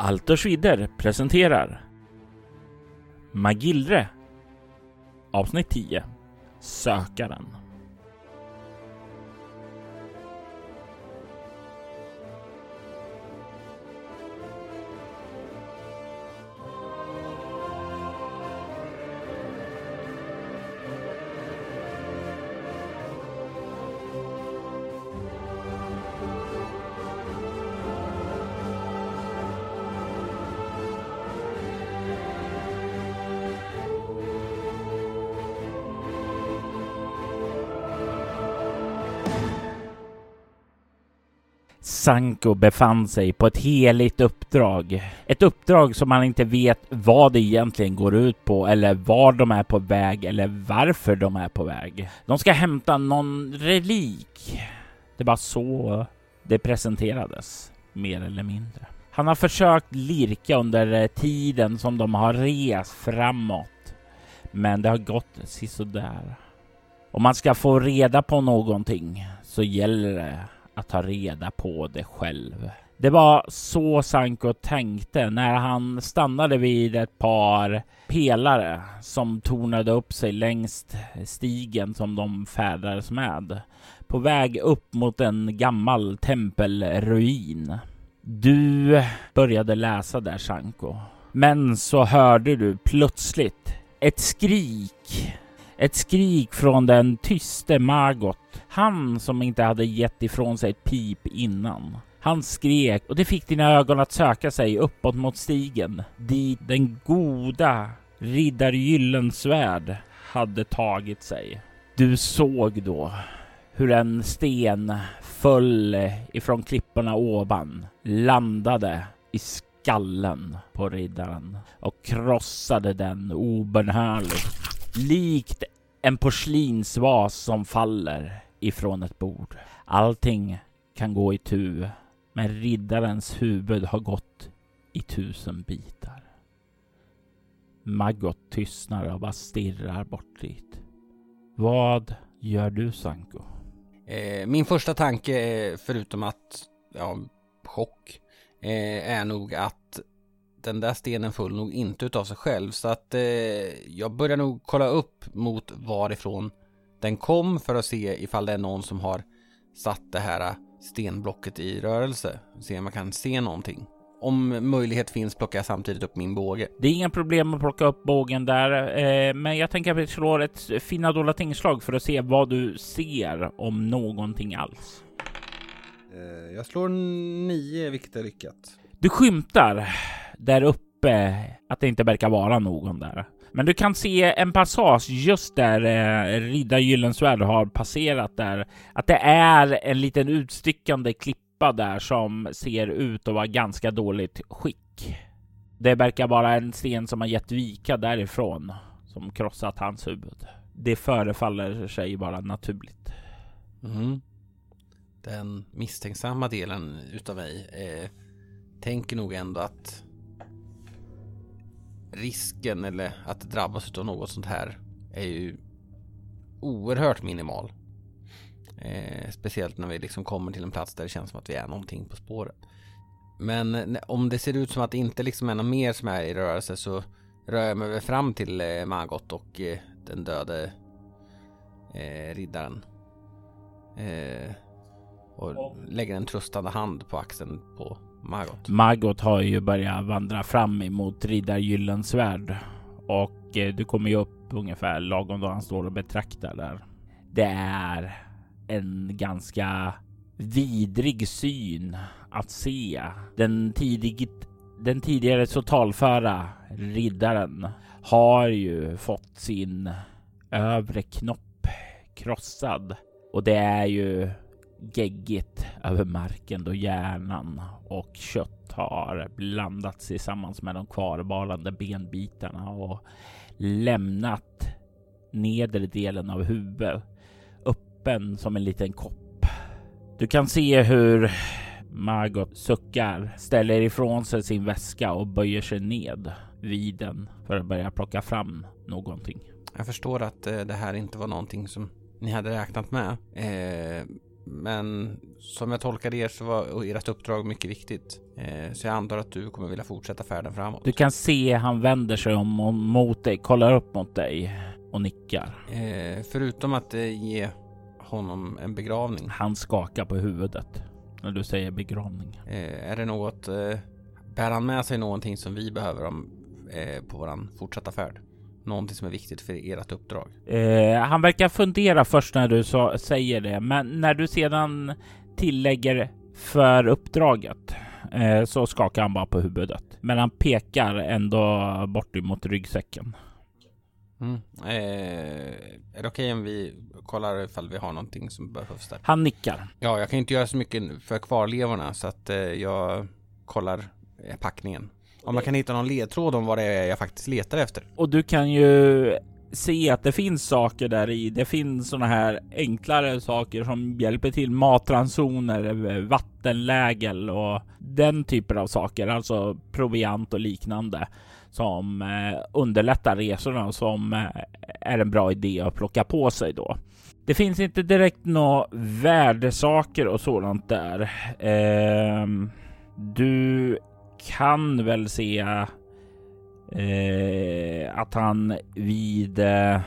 Alters Schwider presenterar Magillre Avsnitt 10 Sökaren. Sanko befann sig på ett heligt uppdrag. Ett uppdrag som han inte vet vad det egentligen går ut på eller var de är på väg eller varför de är på väg. De ska hämta någon relik. Det var så det presenterades, mer eller mindre. Han har försökt lirka under eh, tiden som de har rest framåt. Men det har gått sisådär. Om man ska få reda på någonting så gäller det att ta reda på det själv. Det var så Sanko tänkte när han stannade vid ett par pelare som tornade upp sig längs stigen som de färdades med. På väg upp mot en gammal tempelruin. Du började läsa där Sanko. Men så hörde du plötsligt ett skrik ett skrik från den tyste Margot. Han som inte hade gett ifrån sig ett pip innan. Han skrek och det fick dina ögon att söka sig uppåt mot stigen dit den goda riddar Gyllensvärd hade tagit sig. Du såg då hur en sten föll ifrån klipporna ovan, landade i skallen på riddaren och krossade den obönhörligt likt en porslinsvas som faller ifrån ett bord. Allting kan gå i tu, men riddarens huvud har gått i tusen bitar. Maggot tystnar och bara stirrar bort dit. Vad gör du Sanko? Eh, min första tanke, eh, förutom att, ja, chock, eh, är nog att den där stenen föll nog inte utav sig själv så att eh, jag börjar nog kolla upp mot varifrån den kom för att se ifall det är någon som har satt det här stenblocket i rörelse. Se om man kan se någonting. Om möjlighet finns plockar jag samtidigt upp min båge. Det är inga problem att plocka upp bågen där, eh, men jag tänker att vi slår ett fina dolda tingslag för att se vad du ser om någonting alls. Eh, jag slår nio, vilket är lyckat. Du skymtar där uppe att det inte verkar vara någon där. Men du kan se en passage just där eh, Riddar Gyllensvärd har passerat där. Att det är en liten utstickande klippa där som ser ut att vara ganska dåligt skick. Det verkar vara en sten som har gett vika därifrån som krossat hans huvud. Det förefaller sig vara naturligt. Mm. Den misstänksamma delen utav mig eh, tänker nog ändå att risken eller att drabbas av något sånt här är ju oerhört minimal. Eh, speciellt när vi liksom kommer till en plats där det känns som att vi är någonting på spåret. Men om det ser ut som att det inte liksom är något mer som är i rörelse så rör jag mig fram till eh, Magot och eh, den döde eh, riddaren. Eh, och lägger en tröstande hand på axeln på Margot. Margot har ju börjat vandra fram emot Riddar Gyllensvärd och eh, du kommer ju upp ungefär lagom då han står och betraktar där. Det är en ganska vidrig syn att se. Den, tidigt den tidigare totalföra riddaren har ju fått sin övre knopp krossad och det är ju geggigt över marken då hjärnan och kött har blandats tillsammans med de kvarvarande benbitarna och lämnat nedre delen av huvudet öppen som en liten kopp. Du kan se hur Margot suckar, ställer ifrån sig sin väska och böjer sig ned vid den för att börja plocka fram någonting. Jag förstår att eh, det här inte var någonting som ni hade räknat med. Eh, men som jag tolkade er så var ert uppdrag mycket viktigt. Eh, så jag antar att du kommer vilja fortsätta färden framåt. Du kan se han vänder sig om mot dig, kollar upp mot dig och nickar. Eh, förutom att eh, ge honom en begravning. Han skakar på huvudet när du säger begravning. Är det något, bär han med sig någonting som vi behöver om, på våran fortsatta färd? Någonting som är viktigt för ert uppdrag? Eh, han verkar fundera först när du så, säger det, men när du sedan tillägger för uppdraget eh, så skakar han bara på huvudet. Men han pekar ändå bort emot ryggsäcken. Mm. Eh, är det okej okay om vi kollar ifall vi har någonting som behövs där? Han nickar. Ja, jag kan inte göra så mycket för kvarlevorna så att eh, jag kollar eh, packningen. Om man kan hitta någon ledtråd om vad det är jag faktiskt letar efter. Och du kan ju se att det finns saker där i. Det finns sådana här enklare saker som hjälper till matransoner, vattenlägel och den typen av saker, alltså proviant och liknande som eh, underlättar resorna som eh, är en bra idé att plocka på sig då. Det finns inte direkt några värdesaker och sådant där. Eh, du kan väl se eh, att han vid eh,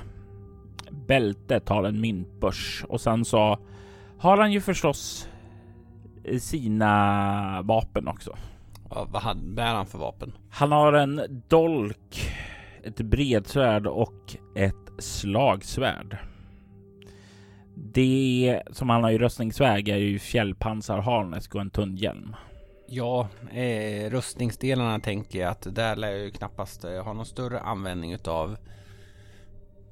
bältet har en myntbörs och sen så har han ju förstås sina vapen också. Ja, vad bär han för vapen? Han har en dolk, ett bredsvärd och ett slagsvärd. Det som han har i röstningsväg är ju fjällpansarharnesk och en tunn hjälm. Ja, eh, rustningsdelarna tänker jag att där lär jag ju knappast eh, ha någon större användning utav.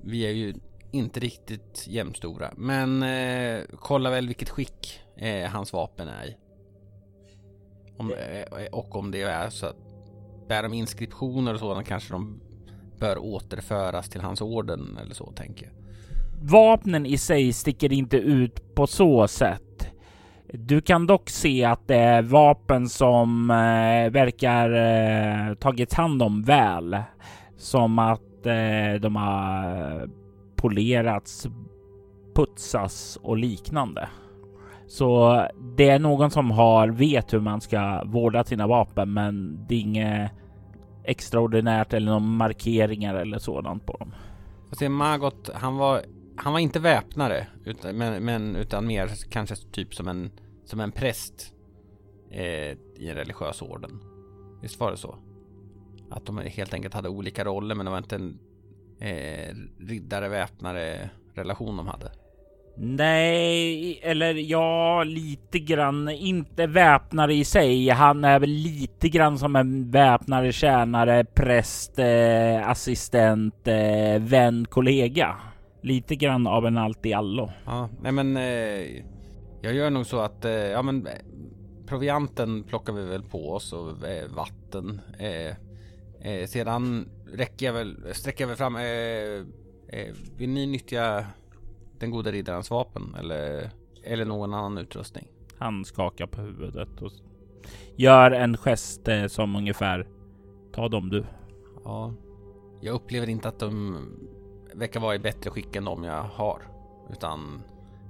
Vi är ju inte riktigt jämnstora, men eh, kolla väl vilket skick eh, hans vapen är i. Om, eh, eh och om det är så att bär de inskriptioner och sådant kanske de bör återföras till hans orden eller så tänker jag. Vapnen i sig sticker inte ut på så sätt. Du kan dock se att det är vapen som eh, verkar eh, tagits hand om väl. Som att eh, de har polerats, putsas och liknande. Så det är någon som har vet hur man ska vårda sina vapen, men det är inget extraordinärt eller någon markeringar eller sådant på dem. Jag ser Margot, han var han var inte väpnare, utan, men, men, utan mer kanske typ som en, som en präst eh, i en religiös orden. Visst var det så? Att de helt enkelt hade olika roller, men det var inte en eh, riddare väpnare relation de hade. Nej, eller ja, lite grann. Inte väpnare i sig. Han är väl lite grann som en väpnare, tjänare, präst, eh, assistent, eh, vän, kollega. Lite grann av en allt i allo. Ja, nej men eh, jag gör nog så att eh, ja men eh, provianten plockar vi väl på oss och eh, vatten. Eh, eh, sedan räcker jag väl, sträcker jag väl fram. vill ni nyttja den gode riddarens vapen eller, eller någon annan utrustning? Han skakar på huvudet och gör en gest som ungefär ta dem du. Ja, jag upplever inte att de verkar vara i bättre skick än de jag har. Utan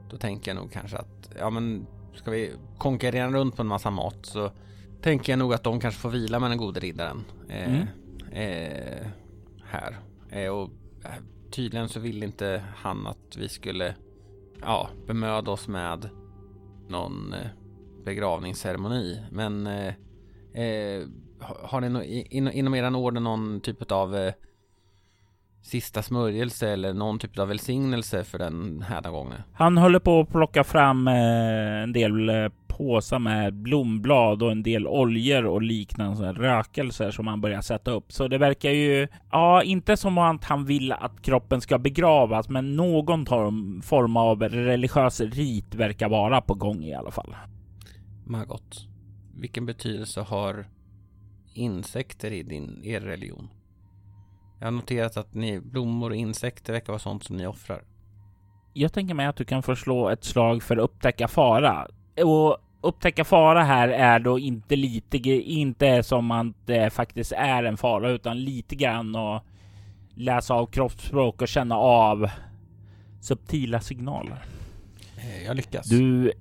då tänker jag nog kanske att, ja men ska vi konkurrera runt på en massa mat så tänker jag nog att de kanske får vila med den gode riddaren. Eh, mm. eh, här. Eh, och eh, tydligen så vill inte han att vi skulle ja, bemöda oss med någon eh, begravningsceremoni. Men eh, har ni no in inom eran orden någon typ av sista smörjelse eller någon typ av välsignelse för den här gången? Han håller på att plocka fram eh, en del eh, påsar med blomblad och en del oljor och liknande rökelser som han börjar sätta upp. Så det verkar ju, ja, inte som att han vill att kroppen ska begravas, men någon form av religiös rit verkar vara på gång i alla fall. Margot, vilken betydelse har insekter i din, er religion? Jag har noterat att ni, blommor och insekter verkar vara sånt som ni offrar. Jag tänker mig att du kan förslå ett slag för att upptäcka fara. Och upptäcka fara här är då inte lite, inte som att det faktiskt är en fara, utan lite grann att läsa av kroppsspråk och känna av subtila signaler. Eh, jag lyckas. Du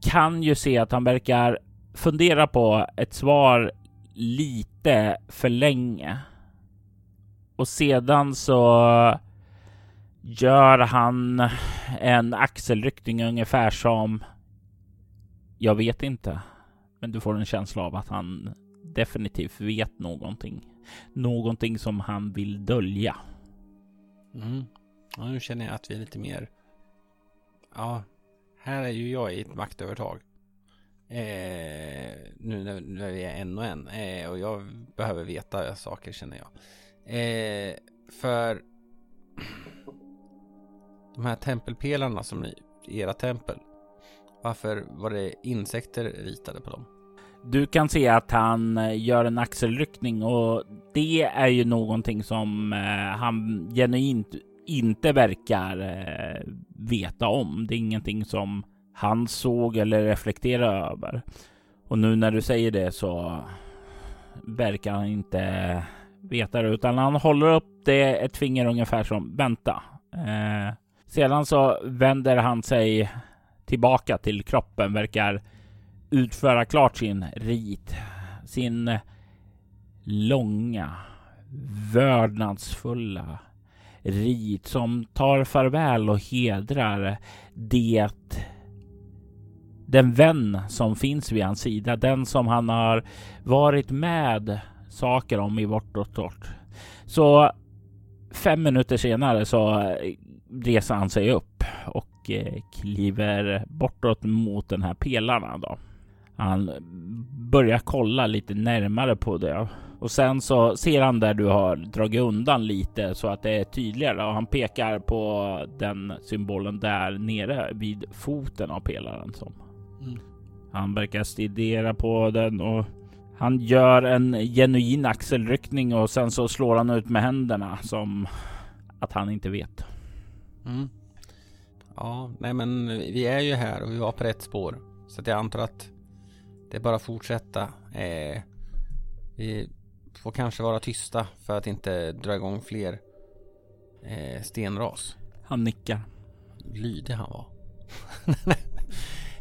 kan ju se att han verkar fundera på ett svar lite för länge. Och sedan så gör han en axelryckning ungefär som jag vet inte. Men du får en känsla av att han definitivt vet någonting. Någonting som han vill dölja. Mm. Ja, nu känner jag att vi är lite mer... Ja, här är ju jag i ett maktövertag. Eh, nu när, när vi är en och en. Eh, och jag behöver veta saker känner jag. Eh, för de här tempelpelarna som ni, era tempel. Varför var det insekter ritade på dem? Du kan se att han eh, gör en axelryckning och det är ju någonting som eh, han genuint inte verkar eh, veta om. Det är ingenting som han såg eller reflekterade över. Och nu när du säger det så verkar han inte veta det utan han håller upp det ett finger ungefär som vänta. Eh, sedan så vänder han sig tillbaka till kroppen, verkar utföra klart sin rit, sin långa, vördnadsfulla rit som tar farväl och hedrar det den vän som finns vid hans sida, den som han har varit med saker om i och torrt. Så fem minuter senare så reser han sig upp och eh, kliver bortåt mot den här pelarna då. Han börjar kolla lite närmare på det och sen så ser han där du har dragit undan lite så att det är tydligare och han pekar på den symbolen där nere vid foten av pelaren som mm. han verkar studera på den och han gör en genuin axelryckning och sen så slår han ut med händerna som att han inte vet. Mm. Ja, nej men vi är ju här och vi var på rätt spår. Så att jag antar att det är bara att fortsätta. Eh, vi får kanske vara tysta för att inte dra igång fler eh, stenras. Han nickar. Lydig han var.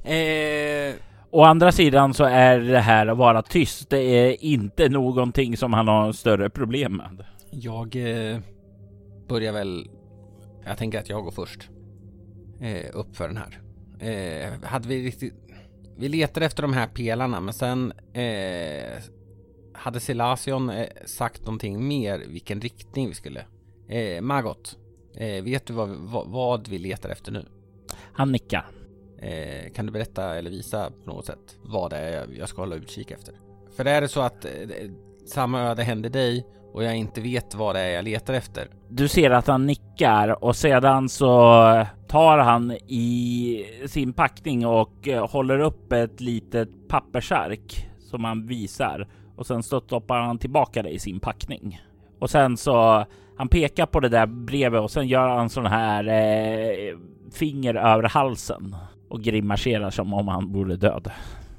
eh, Å andra sidan så är det här att vara tyst. Det är inte någonting som han har större problem med. Jag eh, börjar väl. Jag tänker att jag går först. Eh, upp för den här. Eh, hade vi riktigt. Vi letade efter de här pelarna, men sen eh, hade Selasion eh, sagt någonting mer vilken riktning vi skulle. Eh, Magot, eh, vet du vad, vad, vad vi letar efter nu? Han nickar. Eh, kan du berätta eller visa på något sätt vad det är jag ska hålla utkik efter? För är det så att eh, samma öde händer dig och jag inte vet vad det är jag letar efter. Du ser att han nickar och sedan så tar han i sin packning och eh, håller upp ett litet pappersark som han visar och sen stoppar han tillbaka det i sin packning. Och sen så han pekar på det där brevet och sen gör han sån här eh, finger över halsen och grimaserar som om han vore död.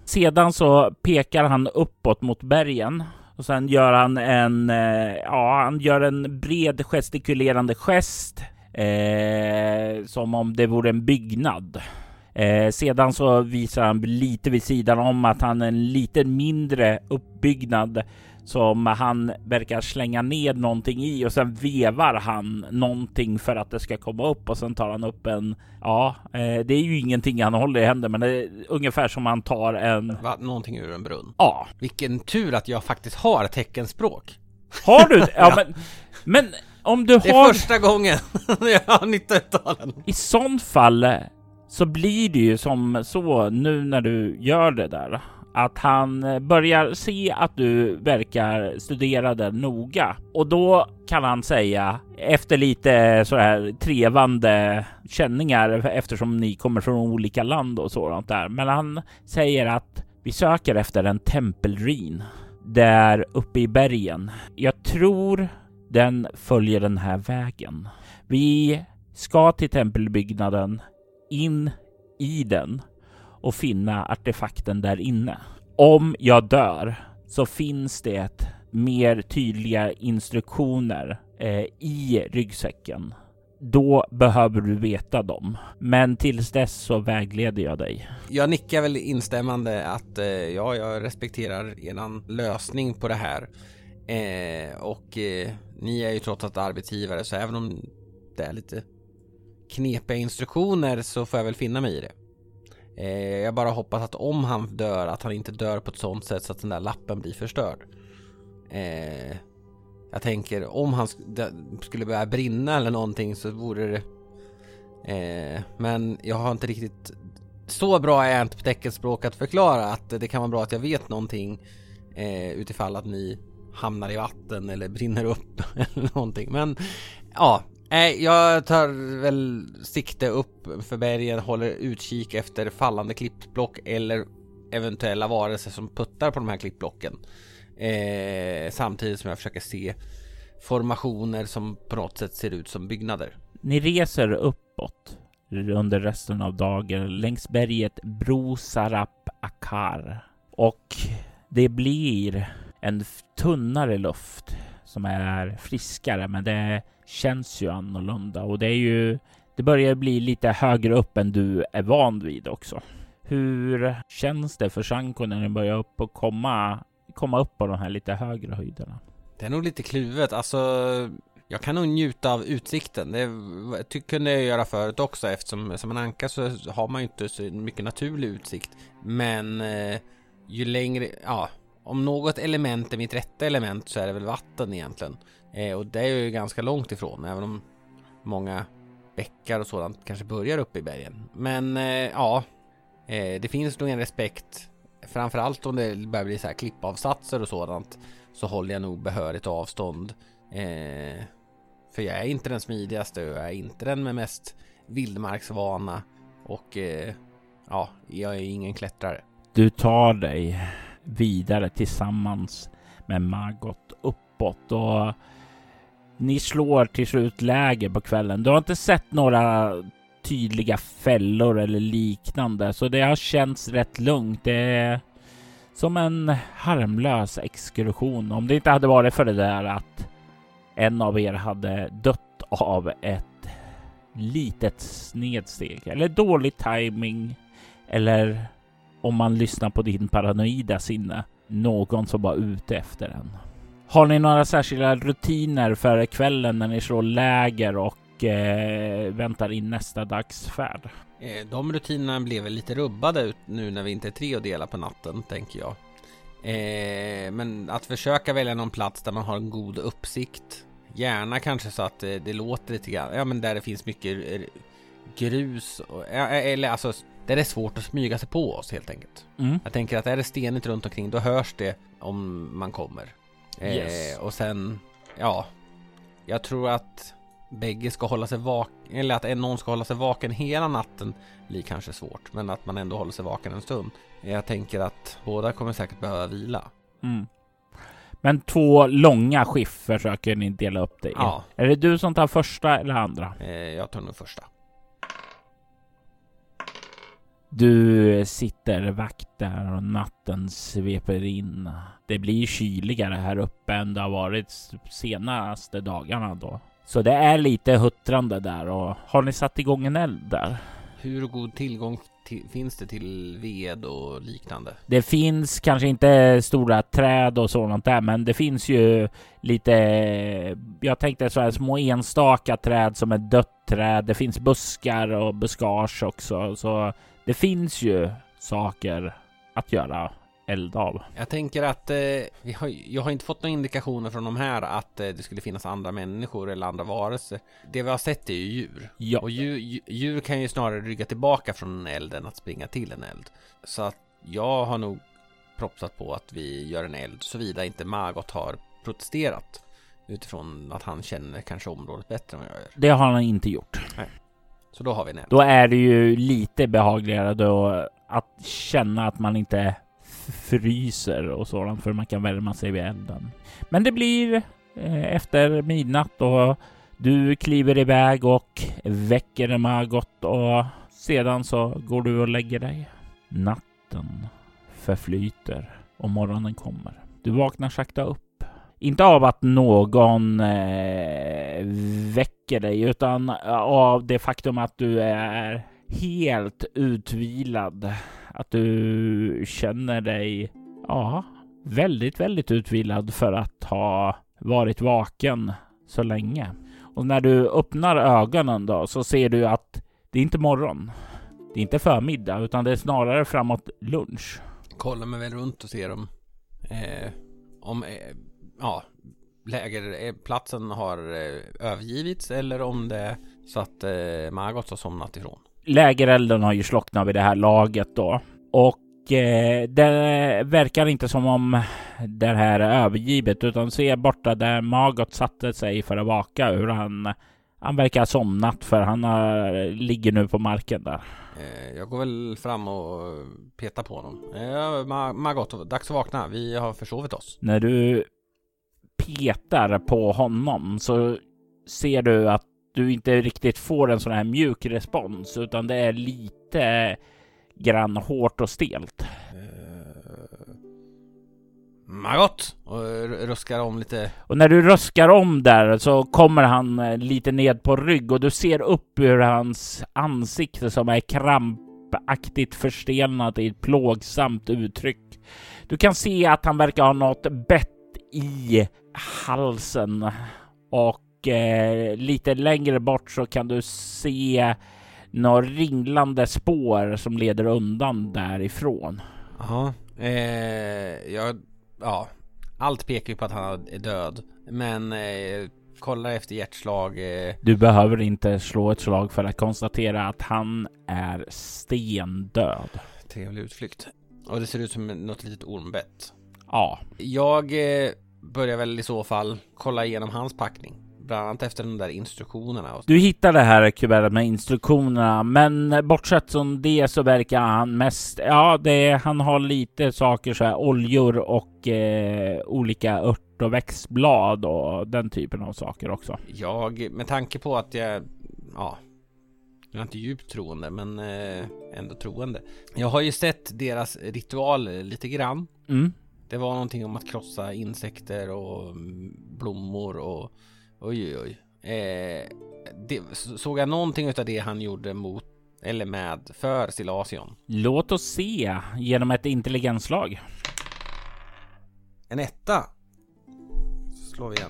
Sedan så pekar han uppåt mot bergen och sen gör han en, eh, ja, han gör en bred gestikulerande gest eh, som om det vore en byggnad. Eh, sedan så visar han lite vid sidan om att han är en lite mindre uppbyggnad som han verkar slänga ned någonting i och sen vevar han någonting för att det ska komma upp och sen tar han upp en. Ja, eh, det är ju ingenting han håller i handen, men det är ungefär som han tar en. Va, någonting ur en brunn? Ja. Vilken tur att jag faktiskt har teckenspråk. Har du? Ja, men, men om du har. Det är första gången jag har nytta av den. I sånt fall så blir det ju som så nu när du gör det där att han eh, börjar se att du verkar studera den noga och då kan han säga efter lite så här trevande känningar eftersom ni kommer från olika land och sådant där. Men han säger att vi söker efter en tempelruin där uppe i bergen. Jag tror den följer den här vägen. Vi ska till tempelbyggnaden in i den och finna artefakten där inne. Om jag dör så finns det mer tydliga instruktioner eh, i ryggsäcken då behöver du veta dem. Men tills dess så vägleder jag dig. Jag nickar väl instämmande att eh, ja, jag respekterar eran lösning på det här. Eh, och eh, ni är ju trots allt arbetsgivare så även om det är lite knepiga instruktioner så får jag väl finna mig i det. Eh, jag bara hoppas att om han dör att han inte dör på ett sånt sätt så att den där lappen blir förstörd. Eh, jag tänker om han skulle börja brinna eller någonting så vore det eh, Men jag har inte riktigt Så bra är jag inte på teckenspråk att förklara att det kan vara bra att jag vet någonting eh, Utifall att ni hamnar i vatten eller brinner upp eller någonting men Ja Nej, jag tar väl sikte upp för bergen, håller utkik efter fallande klippblock eller eventuella varelser som puttar på de här klippblocken. Eh, samtidigt som jag försöker se formationer som på något sätt ser ut som byggnader. Ni reser uppåt under resten av dagen längs berget Brosarap Akar och det blir en tunnare luft som är friskare, men det känns ju annorlunda och det är ju det börjar bli lite högre upp än du är van vid också. Hur känns det för Shanko när ni börjar upp och komma komma upp på de här lite högre höjderna. Det är nog lite kluvet. Alltså, jag kan nog njuta av utsikten. Det kunde jag göra förut också eftersom som en anka så har man ju inte så mycket naturlig utsikt. Men eh, ju längre, ja, om något element är mitt rätta element så är det väl vatten egentligen. Eh, och det är ju ganska långt ifrån, även om många bäckar och sådant kanske börjar uppe i bergen. Men eh, ja, eh, det finns nog en respekt framförallt om det börjar bli så här klippavsatser och sådant så håller jag nog behörigt avstånd. Eh, för jag är inte den smidigaste och jag är inte den med mest vildmarksvana och eh, ja, jag är ingen klättrare. Du tar dig vidare tillsammans med Margot uppåt och ni slår till slut läger på kvällen. Du har inte sett några tydliga fällor eller liknande. Så det har känts rätt lugnt. Det är som en harmlös exkursion. Om det inte hade varit för det där att en av er hade dött av ett litet snedsteg eller dålig timing eller om man lyssnar på din paranoida sinne, någon som var ute efter en. Har ni några särskilda rutiner för kvällen när ni slår läger och eh, väntar in nästa dagsfärd. Eh, de rutinerna blev väl lite rubbade nu när vi inte är tre och delar på natten, tänker jag. Eh, men att försöka välja någon plats där man har en god uppsikt. Gärna kanske så att det, det låter lite grann, ja men där det finns mycket grus, och, eller alltså där det är svårt att smyga sig på oss helt enkelt. Mm. Jag tänker att är det stenigt runt omkring då hörs det om man kommer. Yes. Eh, och sen, ja, jag tror att bägge ska hålla sig vaken, eller att någon ska hålla sig vaken hela natten blir kanske svårt, men att man ändå håller sig vaken en stund. Jag tänker att båda kommer säkert behöva vila. Mm. Men två långa skift försöker ni dela upp det i. Ja. Är det du som tar första eller andra? Eh, jag tar nog första. Du sitter vakt där och natten sveper in. Det blir kyligare här uppe än det har varit senaste dagarna då. Så det är lite huttrande där och har ni satt igång en eld där? Hur god tillgång till, finns det till ved och liknande? Det finns kanske inte stora träd och sådant där, men det finns ju lite. Jag tänkte så här små enstaka träd som är dött träd. Det finns buskar och buskage också, så det finns ju saker att göra eld av. Jag tänker att eh, vi har, jag har inte fått några indikationer från de här att eh, det skulle finnas andra människor eller andra varelser. Det vi har sett är ju djur. Ja. Och djur, djur kan ju snarare rygga tillbaka från en eld än att springa till en eld. Så att jag har nog propsat på att vi gör en eld såvida inte Magot har protesterat. Utifrån att han känner kanske området bättre än vad jag gör. Det har han inte gjort. Nej. Så då har vi nämnt. Då är det ju lite behagligare då att känna att man inte fryser och sådant för man kan värma sig vid elden. Men det blir eh, efter midnatt och du kliver iväg och väcker Margot och sedan så går du och lägger dig. Natten förflyter och morgonen kommer. Du vaknar sakta upp inte av att någon eh, väcker dig, utan eh, av det faktum att du är helt utvilad. Att du känner dig, ja, väldigt, väldigt utvilad för att ha varit vaken så länge. Och när du öppnar ögonen då så ser du att det är inte morgon. Det är inte förmiddag utan det är snarare framåt lunch. Kollar mig väl runt och ser om, eh, om eh, ja, lägerplatsen har eh, övergivits eller om det är så att eh, Margot har somnat ifrån. Lägerelden har ju slocknat vid det här laget då och eh, det verkar inte som om det här är övergivet utan se borta där Margot satte sig för att vaka hur han han verkar ha somnat för han har, ligger nu på marken där. Eh, jag går väl fram och petar på honom. Eh, Margot, dags att vakna. Vi har försovit oss. När du petar på honom så ser du att du inte riktigt får en sån här mjuk respons utan det är lite grann hårt och stelt. Uh, Margot! Och ruskar om lite. Och när du ruskar om där så kommer han eh, lite ned på rygg och du ser upp ur hans ansikte som är krampaktigt förstelnat i ett plågsamt uttryck. Du kan se att han verkar ha något bett i halsen och eh, lite längre bort så kan du se några ringlande spår som leder undan därifrån. Ja, eh, jag, ja, allt pekar ju på att han är död, men eh, kollar efter hjärtslag. Eh... Du behöver inte slå ett slag för att konstatera att han är stendöd. Trevlig utflykt. Och det ser ut som något litet ormbett. Ja. Jag eh, börjar väl i så fall kolla igenom hans packning. Bland annat efter de där instruktionerna. Du hittar det här kuvertet med instruktionerna, men bortsett från det så verkar han mest, ja, det, han har lite saker så här oljor och eh, olika ört och växtblad och den typen av saker också. Jag, med tanke på att jag, ja, jag är inte djupt troende, men eh, ändå troende. Jag har ju sett deras ritual lite grann. Mm. Det var någonting om att krossa insekter och blommor och oj oj oj. Eh, det, såg jag någonting av det han gjorde mot eller med för Silasion? Låt oss se genom ett intelligenslag. En etta. Så slår vi igen.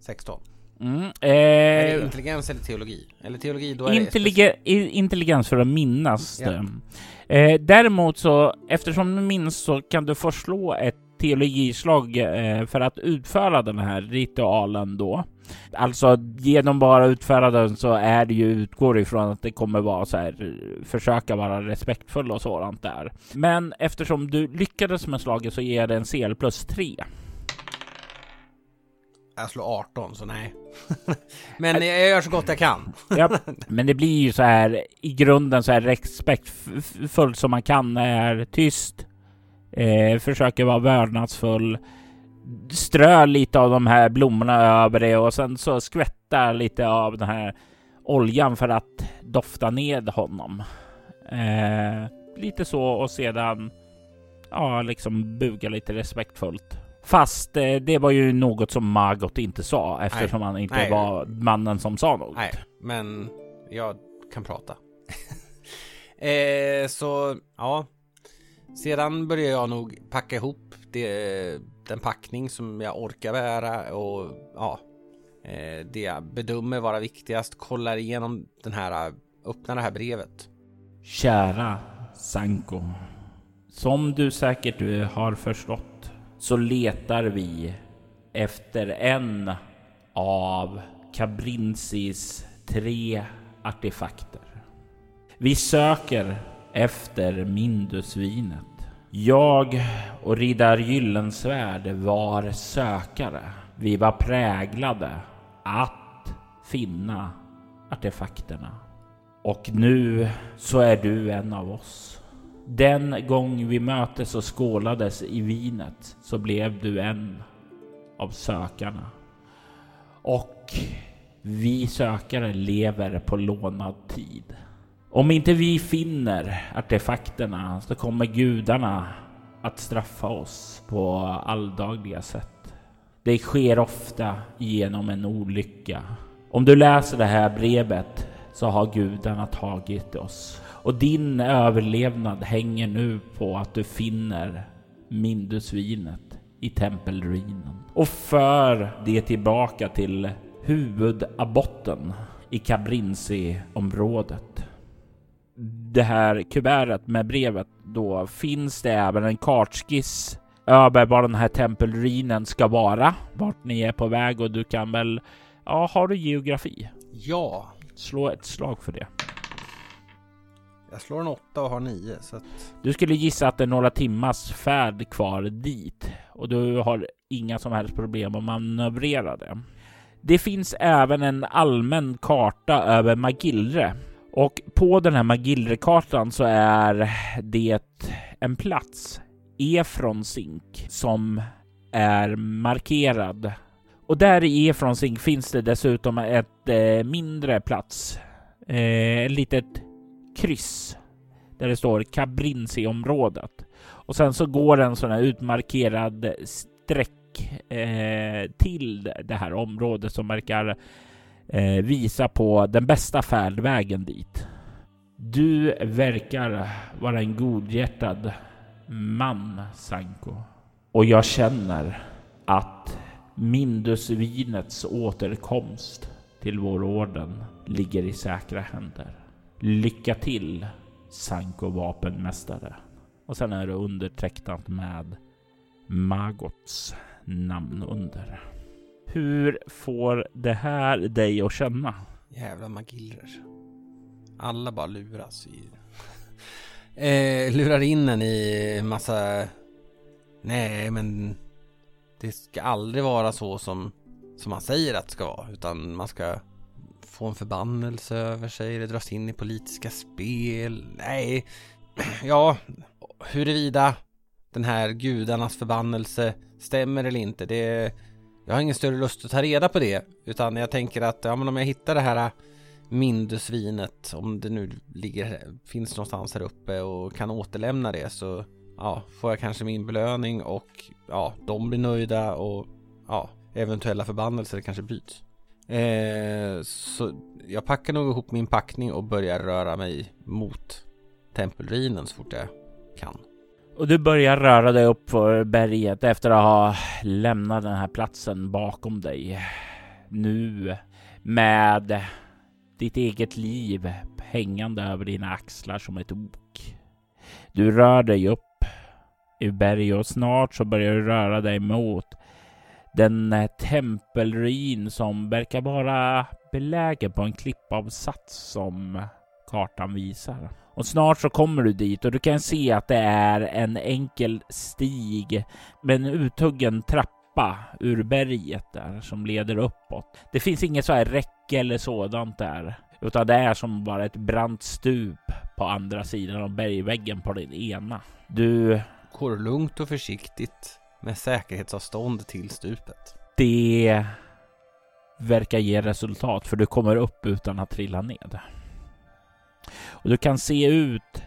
16. Mm, eh, är det intelligens eller teologi? Eller teologi, då är intelligen, intelligens för att minnas ja. Eh, däremot så, eftersom du minns så kan du få slå ett teologislag eh, för att utföra den här ritualen då. Alltså genom bara utföra den så är det ju utgår ifrån att det kommer vara så här försöka vara respektfull och sådant där. Men eftersom du lyckades med slaget så ger det en CL plus 3. Jag slår 18 så nej. men jag gör så gott jag kan. ja, men det blir ju så här i grunden så här respektfullt som man kan. Är tyst. Eh, försöker vara vördnadsfull. Strö lite av de här blommorna över det och sen så skvätta lite av den här oljan för att dofta ned honom. Eh, lite så och sedan ja, liksom buga lite respektfullt. Fast eh, det var ju något som Margot inte sa eftersom Nej. han inte Nej. var mannen som sa något. Nej, men jag kan prata. eh, så ja, sedan börjar jag nog packa ihop det, den packning som jag orkar bära och ja, eh, det jag bedömer vara viktigast. Kollar igenom den här, öppnar det här brevet. Kära Sanko. Som du säkert har förstått så letar vi efter en av Cabrinsis tre artefakter. Vi söker efter Mindusvinet. Jag och riddar Gyllensvärd var sökare. Vi var präglade att finna artefakterna. Och nu så är du en av oss. Den gång vi möttes och skålades i vinet så blev du en av sökarna. Och vi sökare lever på lånad tid. Om inte vi finner artefakterna så kommer gudarna att straffa oss på alldagliga sätt. Det sker ofta genom en olycka. Om du läser det här brevet så har gudarna tagit oss och din överlevnad hänger nu på att du finner Mindusvinet i tempelruinen och för det tillbaka till huvudabotten i Cabrinci-området. Det här kuvertet med brevet då finns det även en kartskiss över var den här tempelruinen ska vara, vart ni är på väg och du kan väl, ja, har du geografi? Ja. Slå ett slag för det. Jag slår en åtta och har nio så att... Du skulle gissa att det är några timmars färd kvar dit och du har inga som helst problem att manövrera det. Det finns även en allmän karta över Magillre och på den här Magillre-kartan så är det en plats, Efron Zink, som är markerad. Och där i Efron Zink finns det dessutom ett eh, mindre plats, eh, ett litet kryss där det står Cabrinci-området. Och sen så går en sån här utmarkerad streck eh, till det här området som verkar eh, visa på den bästa färdvägen dit. Du verkar vara en godhjärtad man, Sanko. Och jag känner att Mindusvinets återkomst till vår orden ligger i säkra händer. Lycka till, Sanko vapenmästare. Och sen är det undertecknat med Magots namn under. Hur får det här dig att känna? Jävla magillrer. Alla bara luras i... eh, lurar in en i massa... Nej, men... Det ska aldrig vara så som, som man säger att det ska vara. Utan man ska få en förbannelse över sig eller dras in i politiska spel. Nej, ja, huruvida den här gudarnas förbannelse stämmer eller inte, det... Jag har ingen större lust att ta reda på det, utan jag tänker att ja, men om jag hittar det här äh, Mindusvinet, om det nu ligger, finns någonstans här uppe och kan återlämna det så ja, får jag kanske min belöning och ja, de blir nöjda och ja, eventuella förbannelser kanske byts. Eh, så jag packar nog ihop min packning och börjar röra mig mot tempelruinen så fort jag kan. Och du börjar röra dig upp för berget efter att ha lämnat den här platsen bakom dig. Nu med ditt eget liv hängande över dina axlar som ett ok. Du rör dig upp i berget och snart så börjar du röra dig mot den eh, tempelruin som verkar vara belägen på en klippavsats som kartan visar. Och snart så kommer du dit och du kan se att det är en enkel stig med en uthuggen trappa ur berget där som leder uppåt. Det finns inget så här räcke eller sådant där, utan det är som bara ett brant stup på andra sidan av bergväggen på den ena. Du går lugnt och försiktigt med säkerhetsavstånd till stupet. Det verkar ge resultat för du kommer upp utan att trilla ned. Och du kan se ut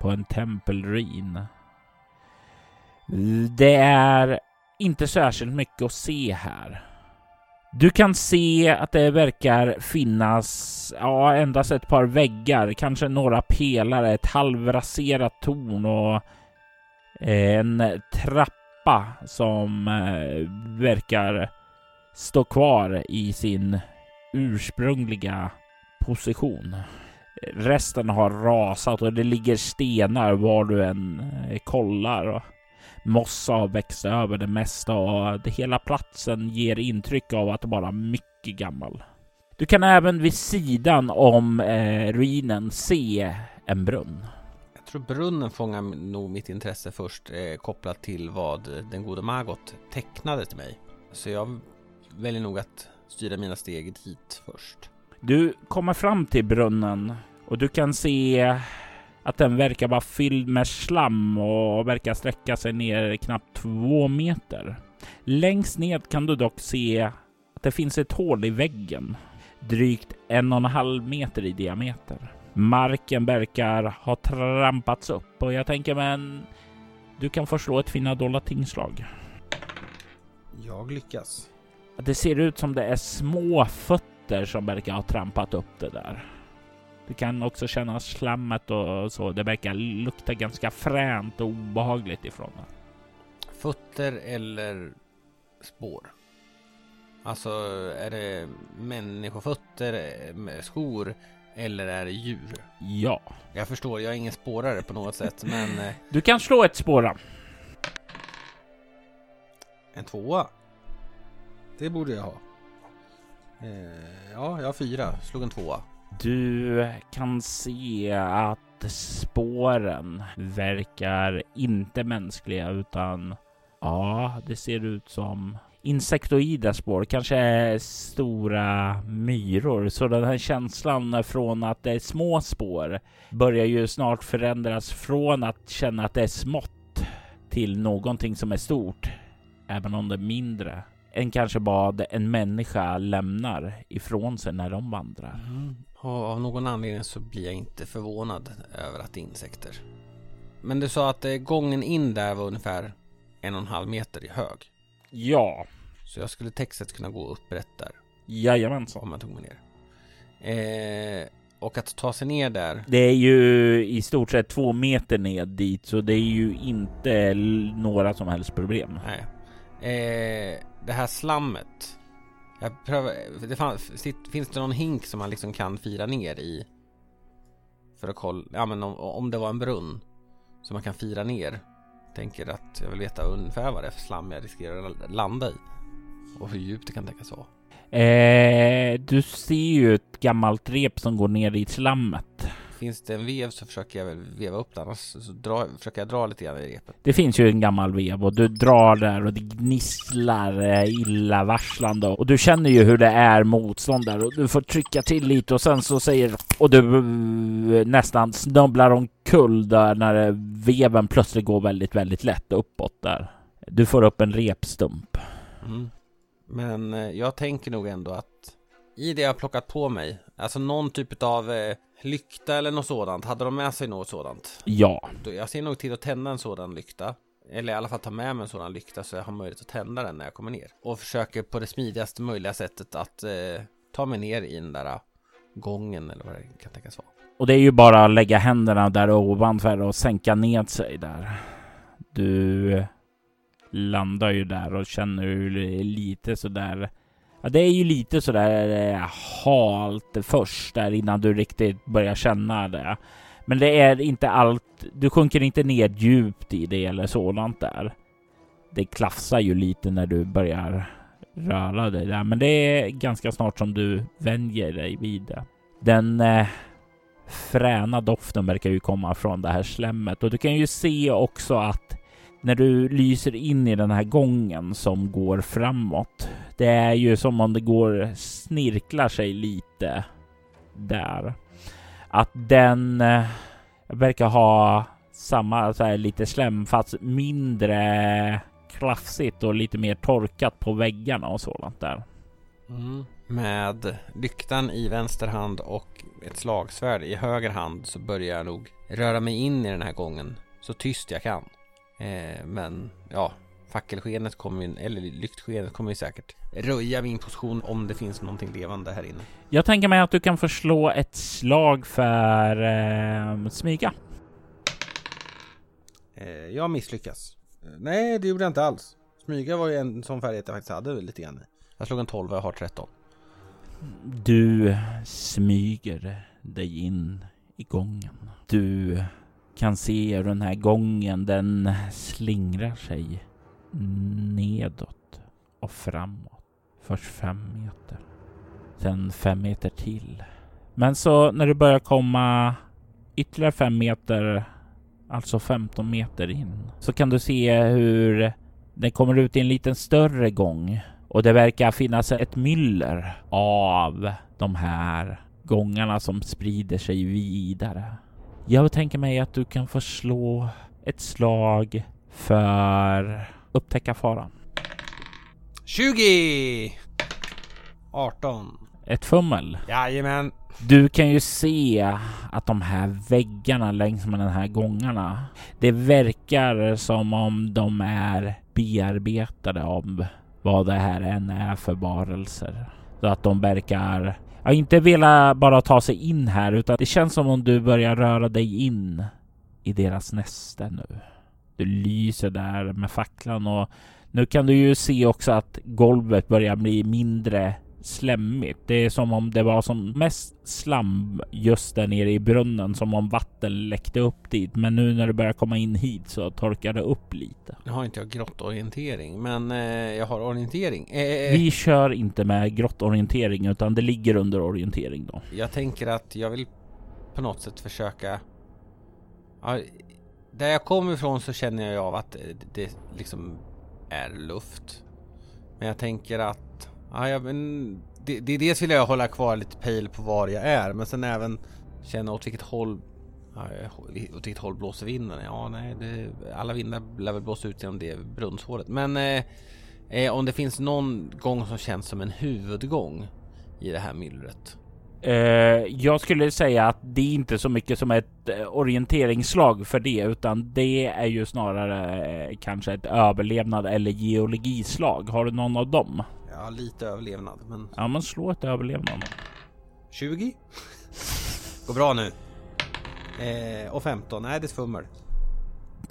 på en tempelruin. Det är inte särskilt mycket att se här. Du kan se att det verkar finnas ja, endast ett par väggar, kanske några pelare, ett halvraserat torn och en trappa som eh, verkar stå kvar i sin ursprungliga position. Resten har rasat och det ligger stenar var du än eh, kollar. Mossa har växt över det mesta och det hela platsen ger intryck av att vara mycket gammal. Du kan även vid sidan om eh, ruinen se en brunn. Tror brunnen fångar nog mitt intresse först eh, kopplat till vad den gode Margot tecknade till mig. Så jag väljer nog att styra mina steg dit först. Du kommer fram till brunnen och du kan se att den verkar vara fylld med slam och verkar sträcka sig ner knappt två meter. Längst ned kan du dock se att det finns ett hål i väggen, drygt en och en halv meter i diameter. Marken verkar ha trampats upp och jag tänker men du kan få slå ett fina dolda tingslag. Jag lyckas. Det ser ut som det är små fötter som verkar ha trampat upp det där. Du kan också känna slammet och så. Det verkar lukta ganska fränt och obehagligt ifrån det. Fötter eller spår? Alltså, är det människofötter, med skor eller är det djur? Ja. Jag förstår, jag är ingen spårare på något sätt, men eh, Du kan slå ett spåra. En tvåa. Det borde jag ha. Eh, ja, jag har fyra. slog en tvåa. Du kan se att spåren verkar inte mänskliga utan ja, det ser ut som insektoida spår, kanske stora myror. Så den här känslan från att det är små spår börjar ju snart förändras från att känna att det är smått till någonting som är stort, även om det är mindre än kanske vad en människa lämnar ifrån sig när de vandrar. Mm. Och av någon anledning så blir jag inte förvånad över att det är insekter. Men du sa att eh, gången in där var ungefär en och en halv meter hög. Ja, Så jag skulle textet kunna gå upprätt där jajamensan. om jag tog mig ner. Eh, och att ta sig ner där. Det är ju i stort sett två meter ned dit, så det är ju inte några som helst problem. Nej. Eh, det här slammet. Jag prövar, det fanns, sitt- finns det någon hink som man liksom kan fira ner i? För att kolla, ja men om, om det var en brunn. Som man kan fira ner. Tänker att jag vill veta ungefär vad det är för slam jag riskerar att landa i. Och hur djupt det kan tänkas vara. Eh, du ser ju ett gammalt rep som går ner i slammet. Finns det en vev så försöker jag väl veva upp den. Annars så dra, försöker jag dra lite grann i repet. Det finns ju en gammal vev och du drar där och det gnisslar eh, illavarslande och du känner ju hur det är motstånd där och du får trycka till lite och sen så säger och du eh, nästan snubblar omkull där när eh, veven plötsligt går väldigt, väldigt lätt uppåt där. Du får upp en repstump. Mm. Men jag tänker nog ändå att i det jag har plockat på mig, alltså någon typ av eh, lykta eller något sådant, hade de med sig något sådant? Ja, Då, jag ser nog till att tända en sådan lykta. Eller i alla fall ta med mig en sådan lykta så jag har möjlighet att tända den när jag kommer ner. Och försöker på det smidigaste möjliga sättet att eh, ta mig ner i den där eh, gången eller vad det kan tänkas vara. och det är ju bara att lägga händerna där ovanför och sänka ned sig där. Du landar ju där och känner hur lite sådär. Ja, det är ju lite sådär eh, halt först där innan du riktigt börjar känna det. Men det är inte allt. Du sjunker inte ner djupt i det eller sådant där. Det klafsar ju lite när du börjar röra dig där, men det är ganska snart som du vänjer dig vid det. Den eh, fräna doften verkar ju komma från det här slemmet och du kan ju se också att när du lyser in i den här gången som går framåt. Det är ju som om det går snirklar sig lite där. Att den eh, verkar ha samma så här lite slem fast mindre klafsigt och lite mer torkat på väggarna och sådant där. Med lyktan i vänster hand och ett slagsvärd i höger hand så börjar jag nog röra mig in i den här gången så tyst jag kan. Eh, men ja, fackelskenet kommer ju, eller lyktskenet kommer ju säkert röja min position om det finns någonting levande här inne. Jag tänker mig att du kan förslå ett slag för eh, smyga. Eh, jag misslyckas. Eh, nej, det gjorde jag inte alls. Smyga var ju en sån färdighet jag faktiskt hade lite grann. Jag slog en 12 och jag har 13. Du smyger dig in i gången. Du kan se hur den här gången den slingrar sig nedåt och framåt. Först fem meter. Sen fem meter till. Men så när du börjar komma ytterligare fem meter, alltså 15 meter in, så kan du se hur den kommer ut i en liten större gång och det verkar finnas ett myller av de här gångarna som sprider sig vidare. Jag tänker mig att du kan få slå ett slag för upptäcka faran. 20! 18. Ett fummel. Jajamän. Du kan ju se att de här väggarna längs med de här gångarna, det verkar som om de är bearbetade av vad det här än är för varelser. Så att de verkar ja, inte vilja bara ta sig in här utan det känns som om du börjar röra dig in i deras näste nu. Du lyser där med facklan och nu kan du ju se också att golvet börjar bli mindre slemmigt. Det är som om det var som mest slam just där nere i brunnen, som om vatten läckte upp dit. Men nu när det börjar komma in hit så torkar det upp lite. Nu har inte jag grottorientering, men eh, jag har orientering. Eh, Vi kör inte med grottorientering utan det ligger under orientering då. Jag tänker att jag vill på något sätt försöka... Ja, där jag kommer ifrån så känner jag av att det, det liksom är luft. Men jag tänker att... Ja, jag, men det, det, dels vill jag hålla kvar lite pejl på var jag är, men sen även känna åt vilket håll... Ja, åt vilket håll blåser vinden? Ja, nej, det, alla vindar lär väl blåsa ut genom det brunnshålet. Men eh, eh, om det finns någon gång som känns som en huvudgång i det här myllret. Uh, jag skulle säga att det är inte så mycket som ett eh, orienteringsslag för det, utan det är ju snarare uh, kanske ett överlevnad eller geologislag. Har du någon av dem? Ja, lite överlevnad, men... Ja, men slå ett överlevnad. 20? Går bra nu. Eh, och 15, nej det är fummel.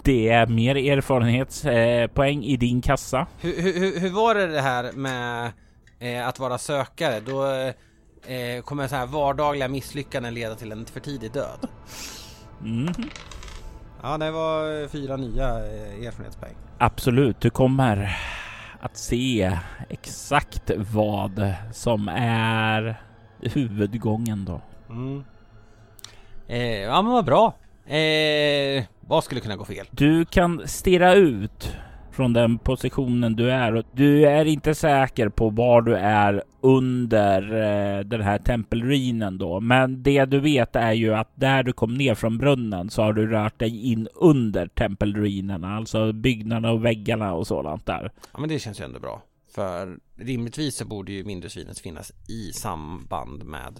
Det är mer erfarenhetspoäng i din kassa. Hur, hur, hur var det det här med eh, att vara sökare? Då eh, kommer så här vardagliga misslyckanden leda till en för tidig död. Mm. Ja, det var fyra nya eh, erfarenhetspoäng. Absolut, du kommer att se exakt vad som är huvudgången då. Mm. Eh, ja men vad bra. Eh, vad skulle kunna gå fel? Du kan stirra ut från den positionen du är och du är inte säker på var du är under eh, den här tempelruinen då. Men det du vet är ju att där du kom ner från brunnen så har du rört dig in under tempelruinerna, alltså byggnaderna och väggarna och sådant där. Ja men det känns ju ändå bra. För rimligtvis så borde ju Mindresvinet finnas i samband med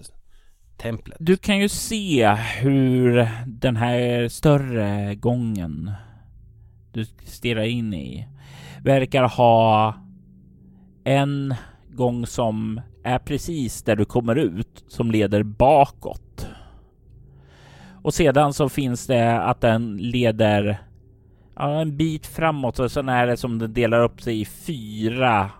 templet. Du kan ju se hur den här större gången du stirrar in i verkar ha en gång som är precis där du kommer ut som leder bakåt. Och sedan så finns det att den leder ja, en bit framåt och sen är det som den delar upp sig i fyra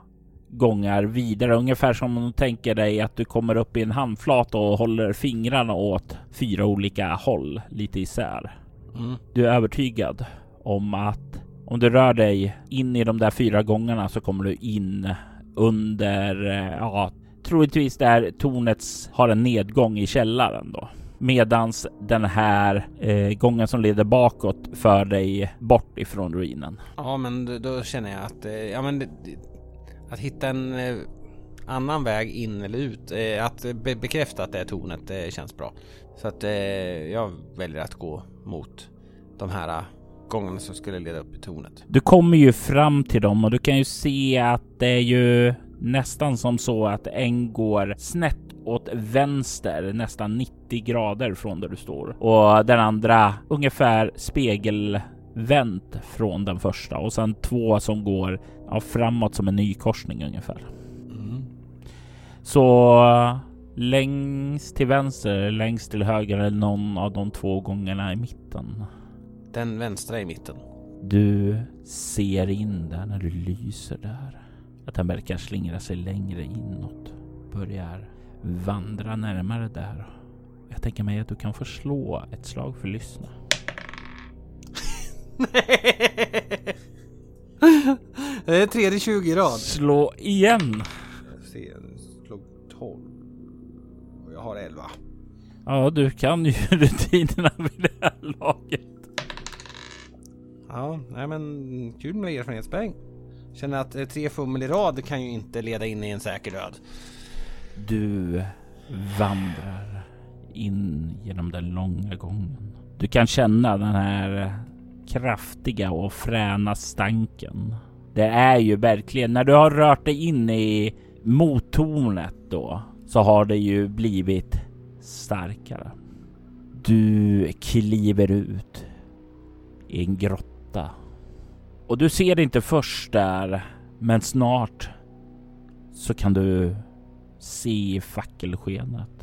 gånger vidare. Ungefär som om du tänker dig att du kommer upp i en handflata och håller fingrarna åt fyra olika håll lite isär. Mm. Du är övertygad om att om du rör dig in i de där fyra gångarna så kommer du in under, eh, ja, troligtvis där tornets har en nedgång i källaren då. Medans den här eh, gången som leder bakåt för dig bort ifrån ruinen. Ja men då, då känner jag att, eh, ja men det, att hitta en eh, annan väg in eller ut, eh, att be bekräfta att det är tornet, det känns bra. Så att eh, jag väljer att gå mot de här gångarna som skulle leda upp i tornet. Du kommer ju fram till dem och du kan ju se att det är ju nästan som så att en går snett åt vänster, nästan 90 grader från där du står och den andra ungefär spegelvänt från den första och sen två som går ja, framåt som en ny korsning ungefär. Mm. Så längst till vänster, längst till höger eller någon av de två gångerna i mitten. Den vänstra i mitten. Du ser in där när du lyser där. Att den verkar slingra sig längre inåt. Börjar vandra närmare där. Jag tänker mig att du kan få slå ett slag för lyssna. Det är tredje 20 i rad. Slå igen! Jag ser, slog 12. Och jag har 11. Ja, du kan ju rutinerna vid det här laget. Ja, nej men kul med erfarenhetspoäng. Känner att eh, tre fummel i rad kan ju inte leda in i en säker död. Du vandrar in genom den långa gången. Du kan känna den här kraftiga och fräna stanken. Det är ju verkligen, när du har rört dig in i mottornet då, så har det ju blivit starkare. Du kliver ut i en grotta. Och du ser det inte först där, men snart så kan du se i fackelskenet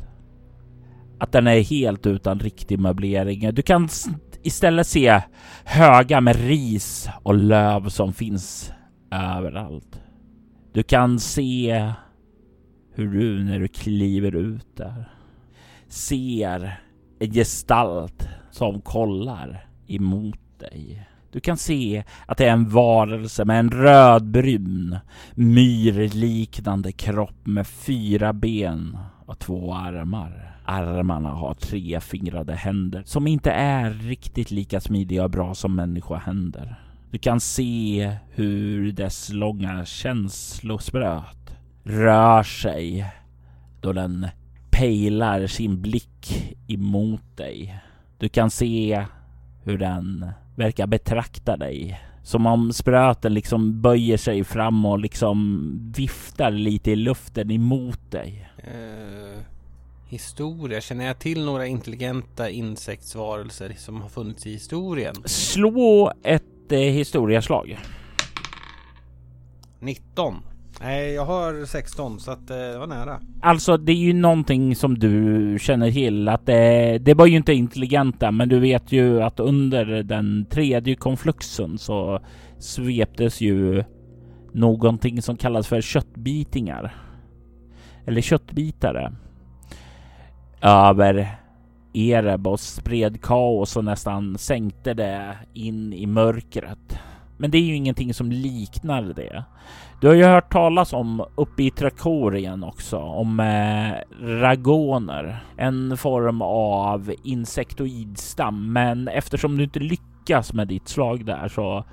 att den är helt utan riktig möblering. Du kan istället se höga med ris och löv som finns överallt. Du kan se hur du när du kliver ut där ser en gestalt som kollar emot dig. Du kan se att det är en varelse med en rödbrun myrliknande kropp med fyra ben och två armar. Armarna har trefingrade händer som inte är riktigt lika smidiga och bra som människohänder. Du kan se hur dess långa känslospröt rör sig då den pejlar sin blick emot dig. Du kan se hur den verkar betrakta dig. Som om spröten liksom böjer sig fram och liksom viftar lite i luften emot dig. Uh, historia, känner jag till några intelligenta insektsvarelser som har funnits i historien? Slå ett eh, historiaslag. 19. Nej, jag har 16 så att eh, det var nära. Alltså, det är ju någonting som du känner till att det, det var ju inte intelligenta, men du vet ju att under den tredje konfluxen så sveptes ju någonting som kallas för köttbitingar. Eller köttbitare. Över Ereb och spred kaos och nästan sänkte det in i mörkret. Men det är ju ingenting som liknar det. Du har ju hört talas om uppe i Trakorien också om eh, ragoner. En form av insektoidstam. Men eftersom du inte lyckas med ditt slag där så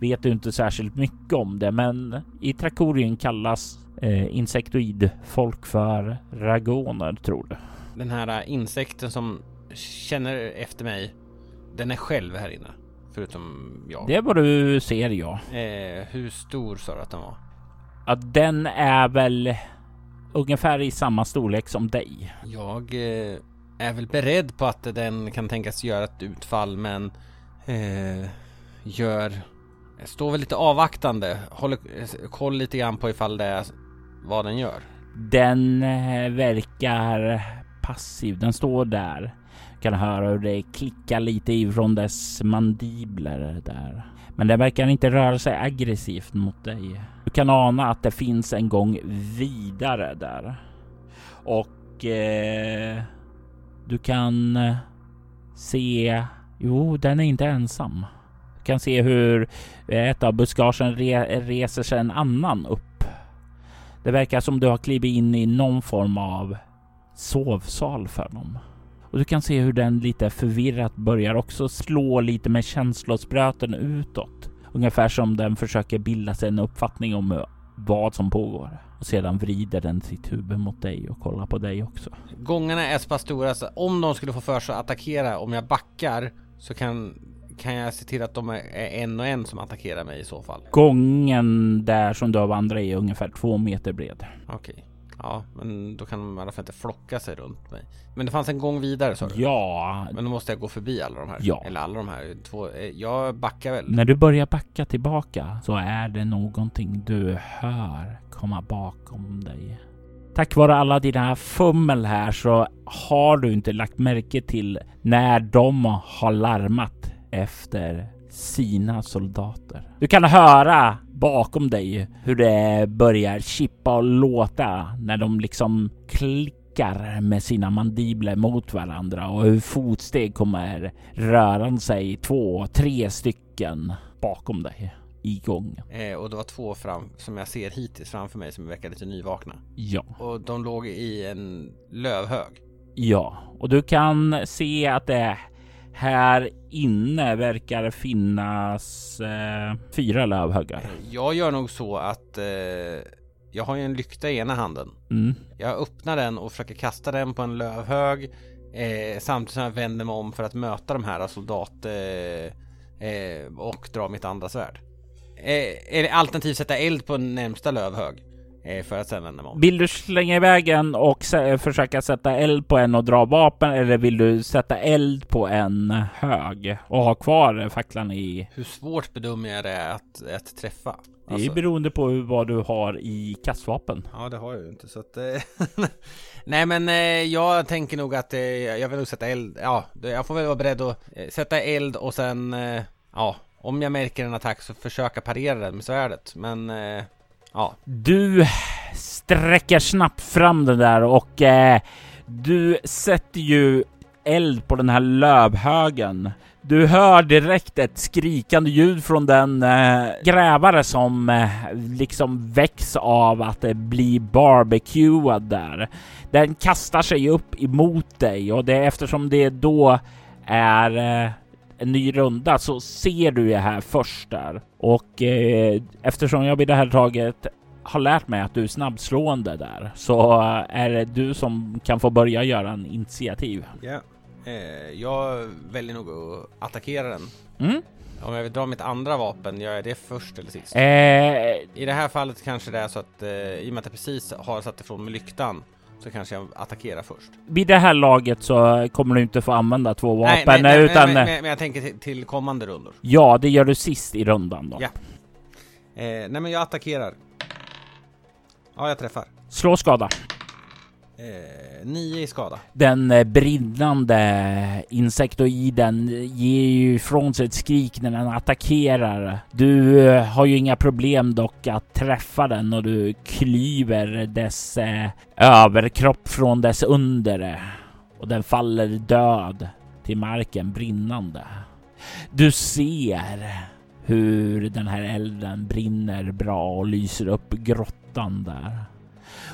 vet du inte särskilt mycket om det. Men i Trakorien kallas eh, insektoidfolk för ragoner tror du. Den här eh, insekten som känner efter mig, den är själv här inne. Förutom jag. Det är vad du ser ja. Eh, hur stor sa du att den var? Ja, den är väl ungefär i samma storlek som dig. Jag eh, är väl beredd på att den kan tänkas göra ett utfall men eh, gör Står väl lite avvaktande. Håller koll lite grann på ifall det är vad den gör. Den eh, verkar passiv. Den står där. Kan höra hur det klickar lite ifrån dess mandibler där. Men den verkar inte röra sig aggressivt mot dig. Du kan ana att det finns en gång vidare där. Och eh, du kan eh, se... Jo, den är inte ensam. Du kan se hur eh, ett av buskagen re reser sig en annan upp. Det verkar som du har klivit in i någon form av sovsal för dem. Och du kan se hur den lite förvirrat börjar också slå lite med känslospröten utåt. Ungefär som den försöker bilda sig en uppfattning om vad som pågår. Och sedan vrider den sitt huvud mot dig och kollar på dig också. Gångarna är så pass stora så om de skulle få för sig att attackera, om jag backar så kan, kan jag se till att de är en och en som attackerar mig i så fall. Gången där som du har vandrat är ungefär två meter bred. Okej. Okay. Ja, men då kan de i alla fall inte flocka sig runt mig. Men det fanns en gång vidare sa du? Ja. Men då måste jag gå förbi alla de här? Ja. Eller alla de här två? Eh, jag backar väl? När du börjar backa tillbaka så är det någonting du hör komma bakom dig. Tack vare alla dina fummel här så har du inte lagt märke till när de har larmat efter sina soldater. Du kan höra bakom dig hur det börjar chippa och låta när de liksom klickar med sina mandibler mot varandra och hur fotsteg kommer rörande sig två, tre stycken bakom dig i gången. Eh, och det var två fram som jag ser hittills framför mig som verkar lite nyvakna. Ja. Och de låg i en lövhög. Ja, och du kan se att det här inne verkar finnas eh, fyra lövhögar. Jag gör nog så att eh, jag har ju en lykta i ena handen. Mm. Jag öppnar den och försöker kasta den på en lövhög eh, samtidigt som jag vänder mig om för att möta de här soldat eh, eh, och dra mitt andra svärd. Eh, alternativt sätta eld på närmsta lövhög. Eh, för att sen vända mig om. Vill du slänga iväg en och försöka sätta eld på en och dra vapen eller vill du sätta eld på en hög och ha kvar facklan i? Hur svårt bedömer jag det att, att träffa? Det är alltså... beroende på vad du har i kastvapen. Ja, det har jag ju inte så att... Nej, men eh, jag tänker nog att eh, jag vill nog sätta eld. Ja, jag får väl vara beredd att eh, sätta eld och sen eh, ja, om jag märker en attack så försöka parera den med svärdet. Men eh, ja. Du sträcker snabbt fram den där och eh, du sätter ju eld på den här lövhögen. Du hör direkt ett skrikande ljud från den eh, grävare som eh, liksom väcks av att eh, det blir barbecuad där. Den kastar sig upp emot dig och det är eftersom det då är eh, en ny runda så ser du det här först där. Och eh, eftersom jag vid det här taget har lärt mig att du är snabbslående där så är det du som kan få börja göra en initiativ. Ja, eh, jag väljer nog att attackera den. Mm. Om jag vill dra mitt andra vapen, gör jag det först eller sist? Eh, I det här fallet kanske det är så att eh, i och med att jag precis har satt ifrån mig lyktan så kanske jag attackerar först. Vid det här laget så kommer du inte få använda två vapen nej, nej, nej, utan... Men, men, men jag tänker till, till, kommande rundor. Ja, det gör du sist i rundan då. Ja. Eh, nej men jag attackerar. Ja, jag träffar. Slå skada. Eh, nio i skada. Den eh, brinnande insektoiden eh, ger ju ifrån sig ett skrik när den attackerar. Du eh, har ju inga problem dock att träffa den och du klyver dess eh, överkropp från dess undre och den faller död till marken brinnande. Du ser hur den här elden brinner bra och lyser upp grottan där.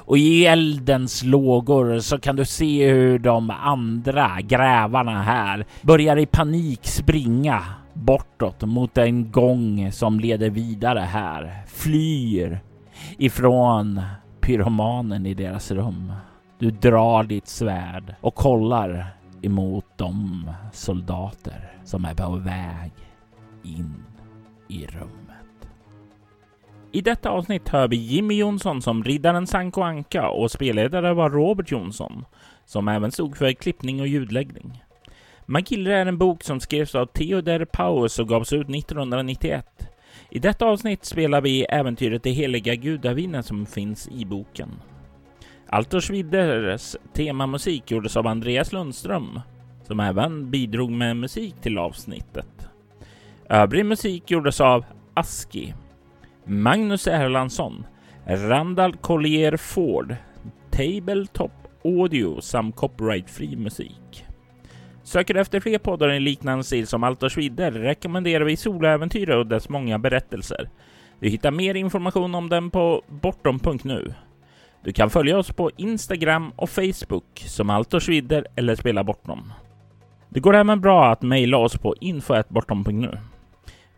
Och i eldens lågor så kan du se hur de andra grävarna här börjar i panik springa bortåt mot en gång som leder vidare här. Flyr ifrån pyromanen i deras rum. Du drar ditt svärd och kollar emot de soldater som är på väg in i rummet. I detta avsnitt hör vi Jimmy Jonsson som riddaren Sanko Anka och spelledare var Robert Jonsson, som även stod för klippning och ljudläggning. Magillre är en bok som skrevs av Theodor Paus och gavs ut 1991. I detta avsnitt spelar vi äventyret Det heliga gudavinen som finns i boken. Altors Widders temamusik gjordes av Andreas Lundström, som även bidrog med musik till avsnittet. Övrig musik gjordes av Aski. Magnus Erlandsson, Randall Collier Ford, Tabletop Audio samt copyright-fri musik. Söker du efter fler poddar i liknande stil som Altors Vidder rekommenderar vi Soläventyr och dess många berättelser. Du hittar mer information om den på bortom.nu. Du kan följa oss på Instagram och Facebook som Altors Vidder eller Spela Bortom. Det går även bra att mejla oss på info.bortom.nu.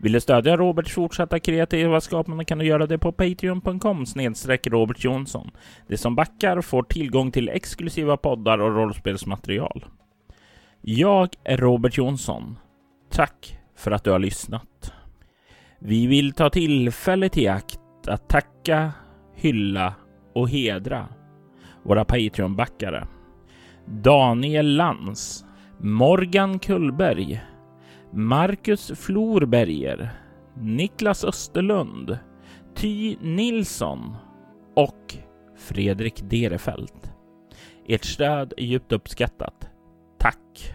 Vill du stödja Roberts fortsatta kreativa skapande kan du göra det på patreon.com snedstreck Robert Jonsson. De som backar får tillgång till exklusiva poddar och rollspelsmaterial. Jag är Robert Jonsson. Tack för att du har lyssnat. Vi vill ta tillfället i akt att tacka, hylla och hedra våra Patreon-backare. Daniel Lans, Morgan Kullberg, Marcus Florberger, Niklas Österlund, Ty Nilsson och Fredrik Derefelt. Ert stöd är djupt uppskattat. Tack!